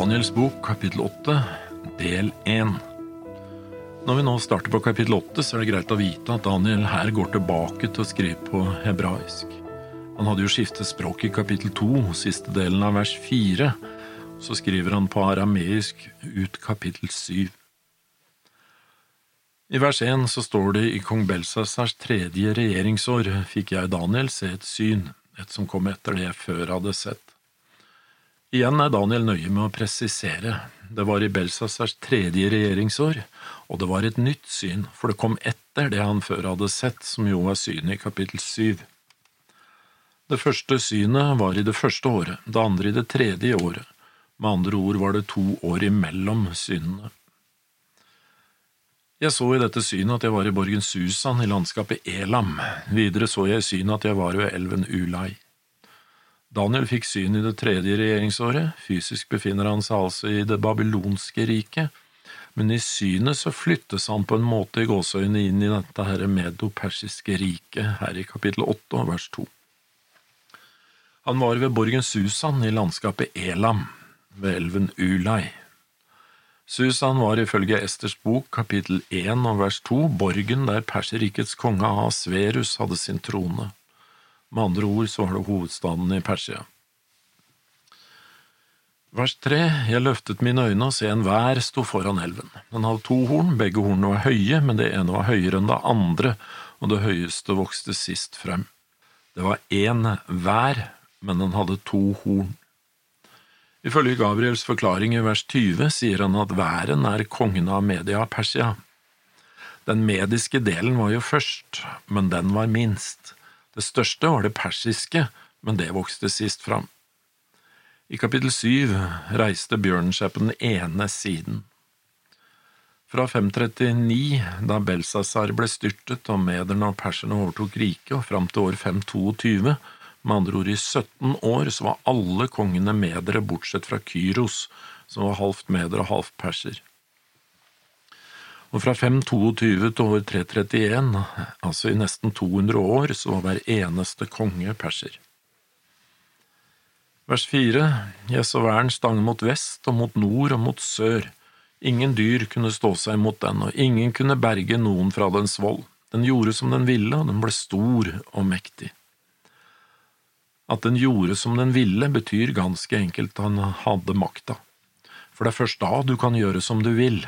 Daniels bok, kapittel 8, del 1. Når vi nå starter på kapittel 8, så er det greit å vite at Daniel her går tilbake til å skrive på hebraisk. Han hadde jo skiftet språk i kapittel 2, siste delen av vers 4. Så skriver han på arameisk ut kapittel 7. I vers 1 så står det i kong Belsasars tredje regjeringsår fikk jeg Daniel se et syn, et som kom etter det jeg før hadde sett. Igjen er Daniel nøye med å presisere. Det var i Belsasars tredje regjeringsår, og det var et nytt syn, for det kom etter det han før hadde sett, som jo var synet i kapittel syv. Det første synet var i det første året, det andre i det tredje året. Med andre ord var det to år imellom synene. Jeg så i dette synet at jeg var i borgen Susan i landskapet Elam. Videre så jeg i synet at jeg var ved elven Ulai. Daniel fikk syn i det tredje regjeringsåret, fysisk befinner han seg altså i det babylonske riket, men i synet så flyttes han på en måte i gåseøynene inn i dette her medo-persiske riket, her i kapittel 8 vers 2. Han var ved borgen Susan i landskapet Elam, ved elven Ulai. Susan var ifølge Esters bok kapittel 1 og vers 2 borgen der Perserrikets konge Asverus hadde sin trone. Med andre ord så var det hovedstaden i Persia. Vers tre, jeg løftet mine øyne og se en vær sto foran elven. Den hadde to horn, begge hornene var høye, men det ene var høyere enn det andre, og det høyeste vokste sist frem. Det var én vær, men den hadde to horn. Ifølge Gabriels forklaring i vers 20 sier han at væren er kongen av Media Persia. Den mediske delen var jo først, men den var minst. Det største var det persiske, men det vokste sist fram. I kapittel syv reiste bjørnen seg på den ene siden. Fra 539, da Belsazar ble styrtet og mederne og perserne overtok riket, og fram til år 522, med andre ord i 17 år, så var alle kongene medere bortsett fra Kyros, som var halvt meder og halvt perser og fra 522 til år 331, altså i nesten 200 år, så var hver eneste konge perser. Vers 4 «Jesu så væren stange mot vest og mot nord og mot sør. Ingen dyr kunne stå seg mot den, og ingen kunne berge noen fra dens vold. Den gjorde som den ville, og den ble stor og mektig. At den gjorde som den ville, betyr ganske enkelt at han hadde makta. For det er først da du kan gjøre som du vil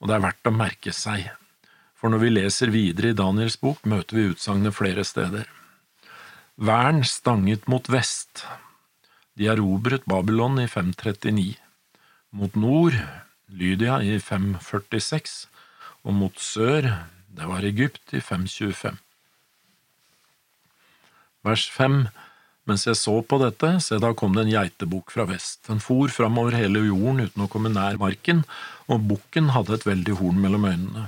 og det er verdt å merke seg, for når vi leser videre i Daniels bok, møter vi utsagnet flere steder. Vern stanget mot vest. De erobret Babylon i 539. Mot nord Lydia i 546, og mot sør, det var Egypt i 525. Vers 5 mens jeg så på dette, se da kom det en geitebukk fra vest. Den for framover hele jorden uten å komme nær marken, og bukken hadde et veldig horn mellom øynene.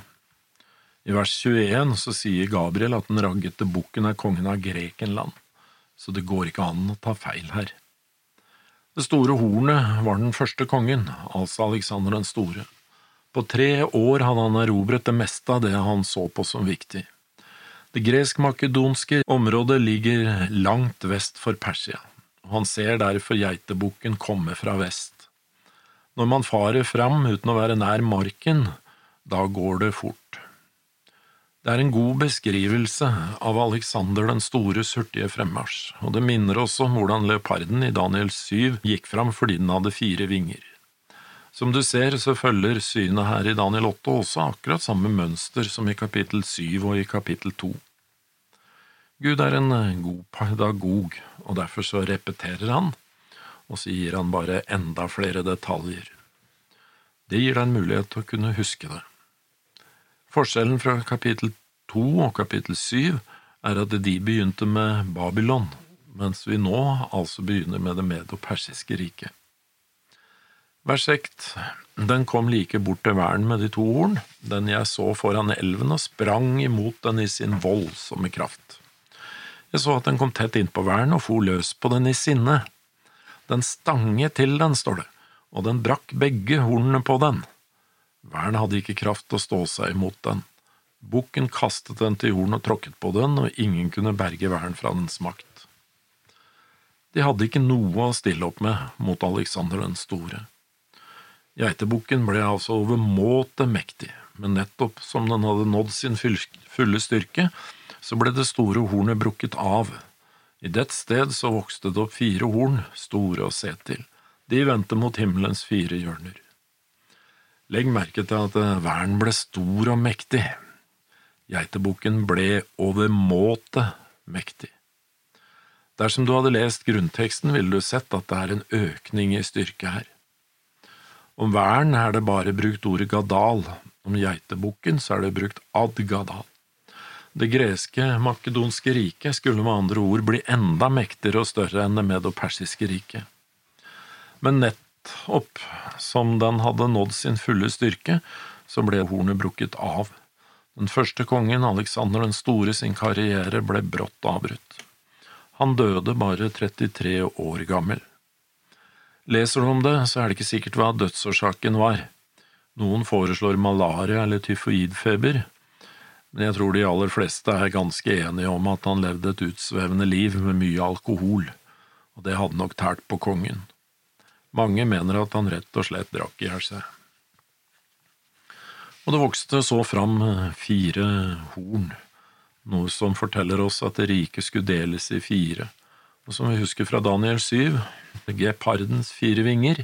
I vers 21 så sier Gabriel at den raggete bukken er kongen av Grekenland, så det går ikke an å ta feil her. Det store hornet var den første kongen, altså Alexander den store. På tre år hadde han erobret det meste av det han så på som viktig. Det gresk-makedonske området ligger langt vest for Persia, og han ser derfor geitebukken komme fra vest. Når man farer fram uten å være nær marken, da går det fort. Det er en god beskrivelse av Alexander den stores hurtige fremmarsj, og det minner oss om hvordan leoparden i Daniel 7 gikk fram fordi den hadde fire vinger. Som du ser, så følger synet her i Daniel 8 også akkurat samme mønster som i kapittel 7 og i kapittel 2. Gud er en eh, god pedagog, og derfor så repeterer han, og så gir han bare enda flere detaljer. Det gir deg en mulighet til å kunne huske det. Forskjellen fra kapittel 2 og kapittel 7 er at de begynte med Babylon, mens vi nå altså begynner med det medo-persiske riket. Vers 6. Den kom like bort til væren med de to horn, den jeg så foran elven, og sprang imot den i sin voldsomme kraft. Jeg så at den kom tett innpå væren og for løs på den i sinne. Den stange til den, står det, og den brakk begge hornene på den. Væren hadde ikke kraft til å stå seg imot den. Bukken kastet den til jorden og tråkket på den, og ingen kunne berge væren fra dens makt. De hadde ikke noe å stille opp med mot Alexander den store. Geitebukken ble altså overmåte mektig, men nettopp som den hadde nådd sin fulle styrke, så ble det store hornet brukket av. I dets sted så vokste det opp fire horn, store å se til. De vendte mot himmelens fire hjørner. Legg merke til at væren ble stor og mektig. Geitebukken ble overmåte mektig. Dersom du hadde lest grunnteksten, ville du sett at det er en økning i styrke her. Om vern er det bare brukt ordet gadal, om geitebukken så er det brukt ad-gadal. Det greske makedonske riket skulle med andre ord bli enda mektigere og større enn det medopersiske riket. Men nettopp som den hadde nådd sin fulle styrke, så ble hornet brukket av. Den første kongen, Alexander den store, sin karriere ble brått avbrutt. Han døde bare 33 år gammel. Leser du om det, så er det ikke sikkert hva dødsårsaken var. Noen foreslår malaria eller tyfoidfeber, men jeg tror de aller fleste er ganske enige om at han levde et utsvevende liv med mye alkohol, og det hadde nok tært på kongen. Mange mener at han rett og slett drakk i hjel seg. Og det vokste så fram fire horn, noe som forteller oss at det rike skulle deles i fire. Og som vi husker fra Daniel 7, gepardens fire vinger,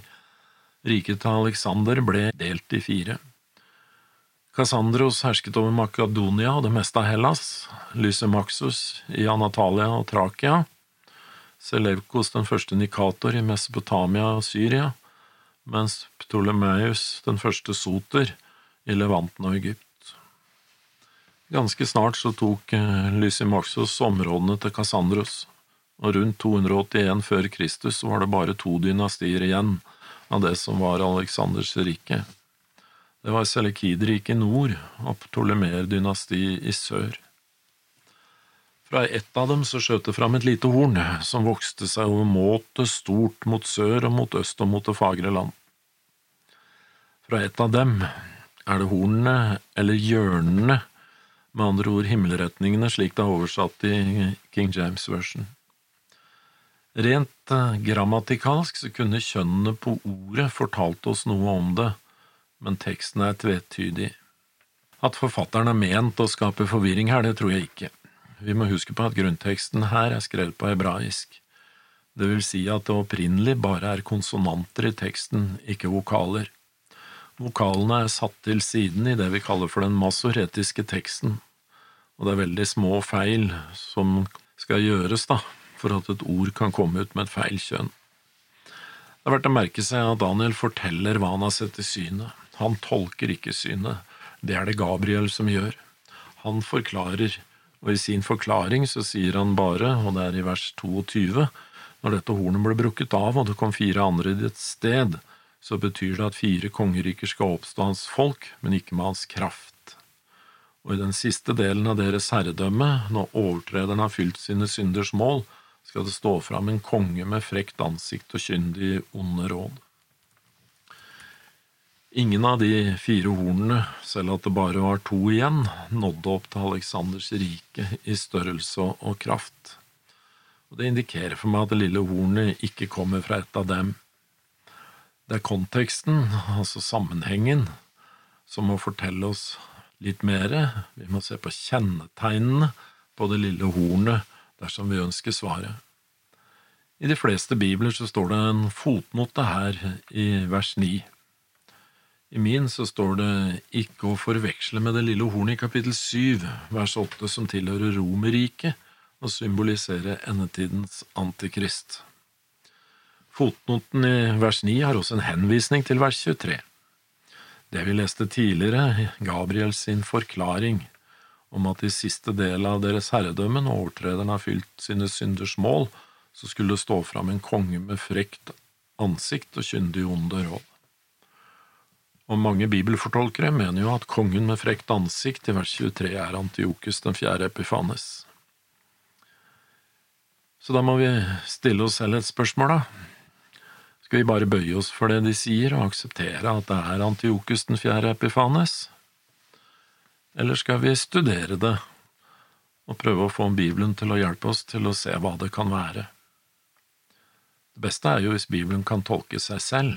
riket til Alexander ble delt i fire. Kassandros hersket over Makedonia og det meste av Hellas, Lysemaxus i Anatalia og Trakia, Selevkos den første Nikator i Mesopotamia og Syria, mens Ptolemeus den første Soter i Levanten og Egypt. Ganske snart så tok Lysimaxus områdene til Kassandros og rundt 281 før Kristus var det bare to dynastier igjen av det som var Aleksanders rike. Det var Selekidriket i nord og Ptolemer-dynasti i sør. Fra ett av dem så skjøt det fram et lite horn, som vokste seg overmåte stort mot sør og mot øst og mot det fagre land. Fra ett av dem er det hornene, eller hjørnene, med andre ord himmelretningene, slik det er oversatt i King James version. Rent eh, grammatikalsk så kunne kjønnene på ordet fortalt oss noe om det, men teksten er tvetydig. At forfatteren er ment å skape forvirring her, det tror jeg ikke. Vi må huske på at grunnteksten her er skrevet på hebraisk. Det vil si at det opprinnelig bare er konsonanter i teksten, ikke vokaler. Vokalene er satt til siden i det vi kaller for den masoretiske teksten, og det er veldig små feil som skal gjøres, da, for at et ord kan komme ut med et feil kjønn. Det er verdt å merke seg at Daniel forteller hva han har sett i synet. Han tolker ikke synet, det er det Gabriel som gjør. Han forklarer, og i sin forklaring så sier han bare, og det er i vers 22, når dette hornet ble brukket av og det kom fire andre i ditt sted, så betyr det at fire kongeriker skal oppstå hans folk, men ikke med hans kraft og i den siste delen av deres herredømme, når overtrederen har fylt sine synders mål, skal det stå fram en konge med frekt ansikt og kyndig onde råd. Ingen av de fire hornene, selv at det bare var to igjen, nådde opp til Aleksanders rike i størrelse og kraft. Og Det indikerer for meg at det lille hornet ikke kommer fra et av dem. Det er konteksten, altså sammenhengen, som må fortelle oss litt mere. Vi må se på kjennetegnene på det lille hornet dersom vi ønsker svaret. I de fleste bibler så står det en fotnote her i vers 9. I min så står det ikke å forveksle med det lille hornet i kapittel 7, vers 8, som tilhører Romerriket og symboliserer endetidens antikrist. Fotnoten i vers 9 har også en henvisning til vers 23. Det vi leste tidligere, Gabriels forklaring om at i siste del av deres herredømme, når overtrederen har fylt sine synders mål, så skulle det stå fram en konge med frekt ansikt og kyndig onde råd. Og mange bibelfortolkere mener jo at kongen med frekt ansikt i vers 23 er Antiokus den fjerde Epifanes. Så da må vi stille oss selv et spørsmål, da. Skal vi bare bøye oss for det de sier, og akseptere at det er Antiokus den fjerde Epifanes? Eller skal vi studere det og prøve å få Bibelen til å hjelpe oss til å se hva det kan være? Det beste er jo hvis Bibelen kan tolke seg selv.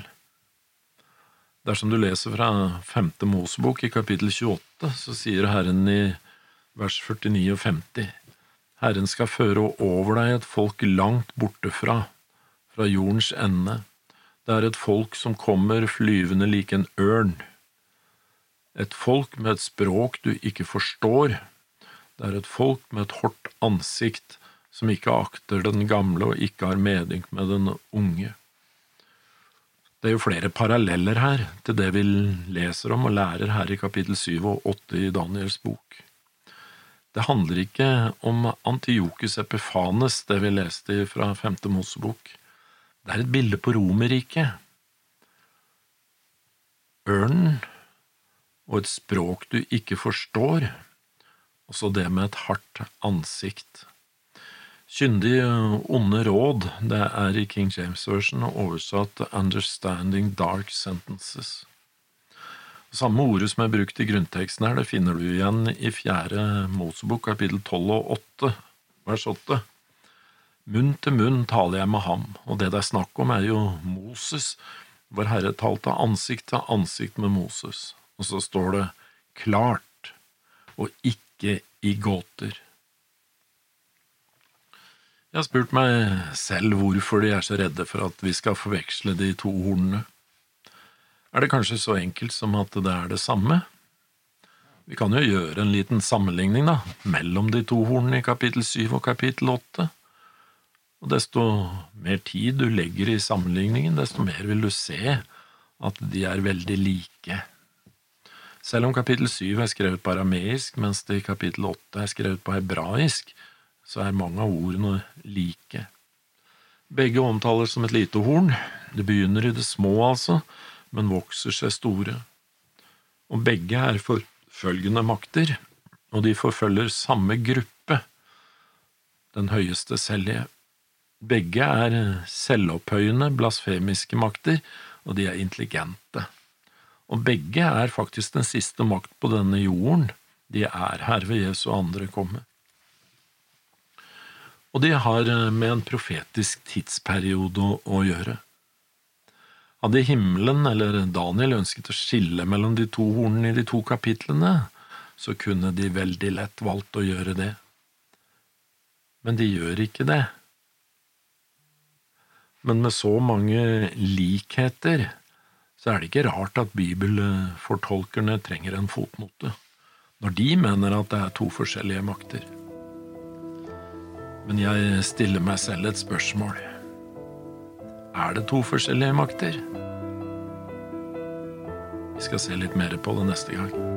Dersom du leser fra femte Mosebok i kapittel 28, så sier Herren i vers 49 og 50 Herren skal føre over deg et folk langt borte fra, fra jordens ende. Det er et folk som kommer flyvende lik en ørn. Et folk med et språk du ikke forstår. Det er et folk med et hardt ansikt som ikke akter den gamle og ikke har medynk med den unge. Det er jo flere paralleller her til det vi leser om og lærer her i kapittel 7 og 8 i Daniels bok. Det handler ikke om Antiokus Epifanes, det vi leste fra femte Mosebok. Det er et bilde på Romerriket. Ørnen og et språk du ikke forstår, og så det med et hardt ansikt. Kyndig onde råd, det er i King James Version oversatt Understanding Dark Sentences. Samme ordet som er brukt i grunnteksten her, det finner du igjen i fjerde Mosebok, kapittel 12 og 8, vers 8. Munn til munn taler jeg med ham, og det det er snakk om, er jo Moses. Vår Herre talte ansikt til ansikt med Moses, og så står det klart og ikke i gåter. Jeg har spurt meg selv hvorfor de er så redde for at vi skal forveksle de to hornene. Er det kanskje så enkelt som at det er det samme? Vi kan jo gjøre en liten sammenligning da, mellom de to hornene i kapittel syv og kapittel åtte. Og desto mer tid du legger i sammenligningen, desto mer vil du se at de er veldig like. Selv om kapittel syv er skrevet på arameisk, mens det i kapittel åtte er skrevet på hebraisk, så er mange av ordene like. Begge omtales som et lite horn, det begynner i det små altså, men vokser seg store. Og begge er forfølgende makter, og de forfølger samme gruppe, den høyeste sellige. Begge er selvopphøyende, blasfemiske makter, og de er intelligente. Og begge er faktisk den siste makt på denne jorden, de er her ved Jesu andre komme og de har eh, med en profetisk tidsperiode å, gjøre. Hadde himmelen eller Daniel ønsket å skille mellom de to hornene i de to kapitlene, så kunne de veldig lett valgt å gjøre det. Men de gjør ikke det. Men med så mange likheter, så er det ikke rart at bibelfortolkerne trenger en fotnote, når de mener at det er to forskjellige makter. Men jeg stiller meg selv et spørsmål. Er det to forskjellige makter? Vi skal se litt mer på det neste gang.